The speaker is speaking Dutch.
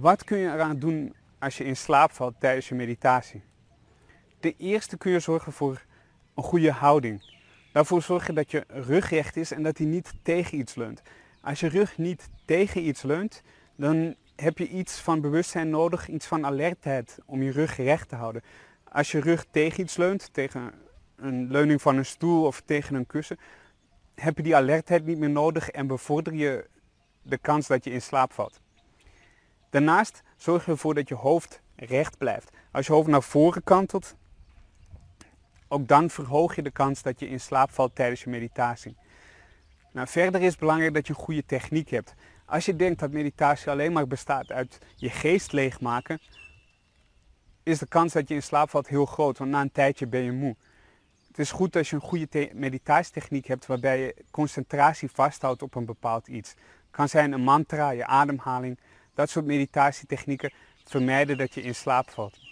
Wat kun je eraan doen als je in slaap valt tijdens je meditatie? De eerste kun je zorgen voor een goede houding. Daarvoor zorgen dat je rug recht is en dat hij niet tegen iets leunt. Als je rug niet tegen iets leunt, dan heb je iets van bewustzijn nodig, iets van alertheid om je rug recht te houden. Als je rug tegen iets leunt, tegen een leuning van een stoel of tegen een kussen, heb je die alertheid niet meer nodig en bevorder je de kans dat je in slaap valt. Daarnaast zorg je ervoor dat je hoofd recht blijft. Als je hoofd naar voren kantelt, ook dan verhoog je de kans dat je in slaap valt tijdens je meditatie. Nou, verder is het belangrijk dat je een goede techniek hebt. Als je denkt dat meditatie alleen maar bestaat uit je geest leegmaken, is de kans dat je in slaap valt heel groot, want na een tijdje ben je moe. Het is goed als je een goede meditatietechniek hebt waarbij je concentratie vasthoudt op een bepaald iets. Het kan zijn een mantra, je ademhaling. Dat soort meditatietechnieken vermijden dat je in slaap valt.